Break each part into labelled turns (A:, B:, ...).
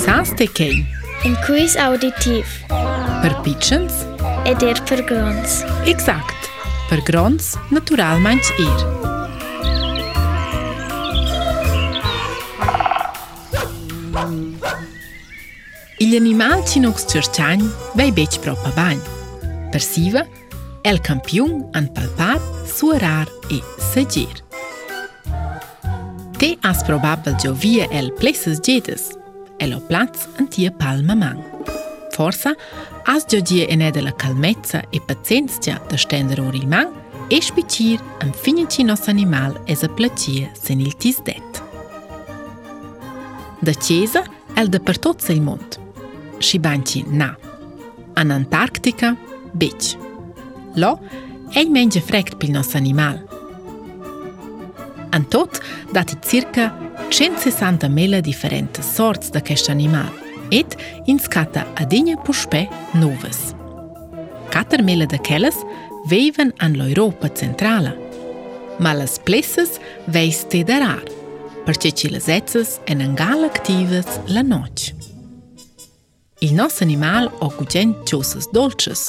A: Sans të kej.
B: Në auditiv.
A: Për pichens.
B: Eder dirë për grons.
A: Exakt. Për grons, natural manç irë. Il animal që nuk së qërçanj, vej beq pro pa banj. Për siva, el kampion anë palpar, suarar e së gjirë. Te as probabel gjovie el plesës gjetës, e lo plac në tje palma mang. Forsa, as gjë gjë e ne dhe la kalmeca e pacenstja të shtendër ori mang, e shpiqir në finjën që nësë animal e zë plëqie se një tis det. Dë qeza, el dhe për totë se i Shiban që na. Anë Antarktika, beq. Lo, e një menjë frekt për nësë animal – Në tot, dati cirka 160 mele diferente sorts dhe kështë animal, et in skata adinje pushpe nuvës. 4 mele dhe keles vejven anë l'Europa centrala, ma lës plesës vejs të idarar, për që që lëzecës e në nga lëktivës lë noqë. Il nos animal o gugjen qësës dolqës,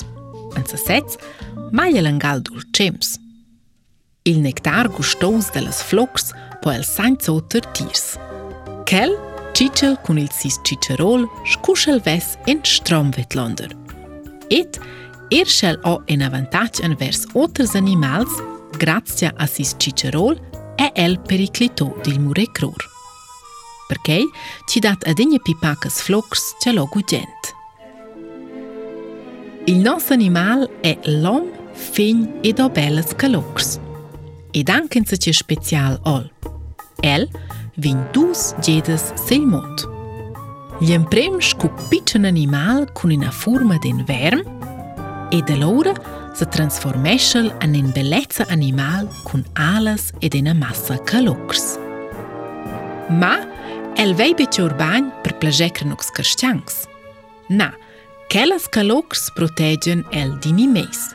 A: në sësec, ma lë nga lë il nectar gustoso delle flux può el sainz otter tirs. Kel cicel con il sis cicerol scuschel ves in Stromvetlander. Et er schel o en avantage en vers otters animals grazie a sis cicerol e el periclito del murecror. Perché ci dat ad ogni pipacas flocks ce lo gugent. Il nostro animal è l'om, fin ed obelles calocs. e dankenza ce special ol. El vin dus gedes sil mund. Gl'emprems cu piccin animal cun una forma d'un verm ed allora se transformește an in bellezza animal cun alas ed una masa calocrs. Ma el vei bece urbagn per plagecren ox carstiangs. Na, Quellas calocrs protegen el dinimeis.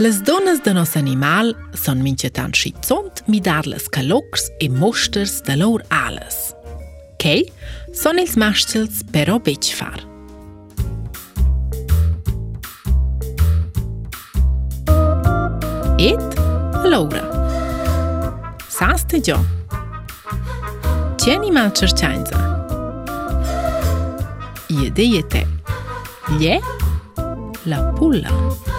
A: Les donas de nos animal son minchetan shitzont mi dar les kalokrs e mosters de lor alles. Kei, son ils maschels pero bechfar. Et, Laura. Saste jo. Che animal cerchainza? Iedeiete. Lie, la pulla. La pulla.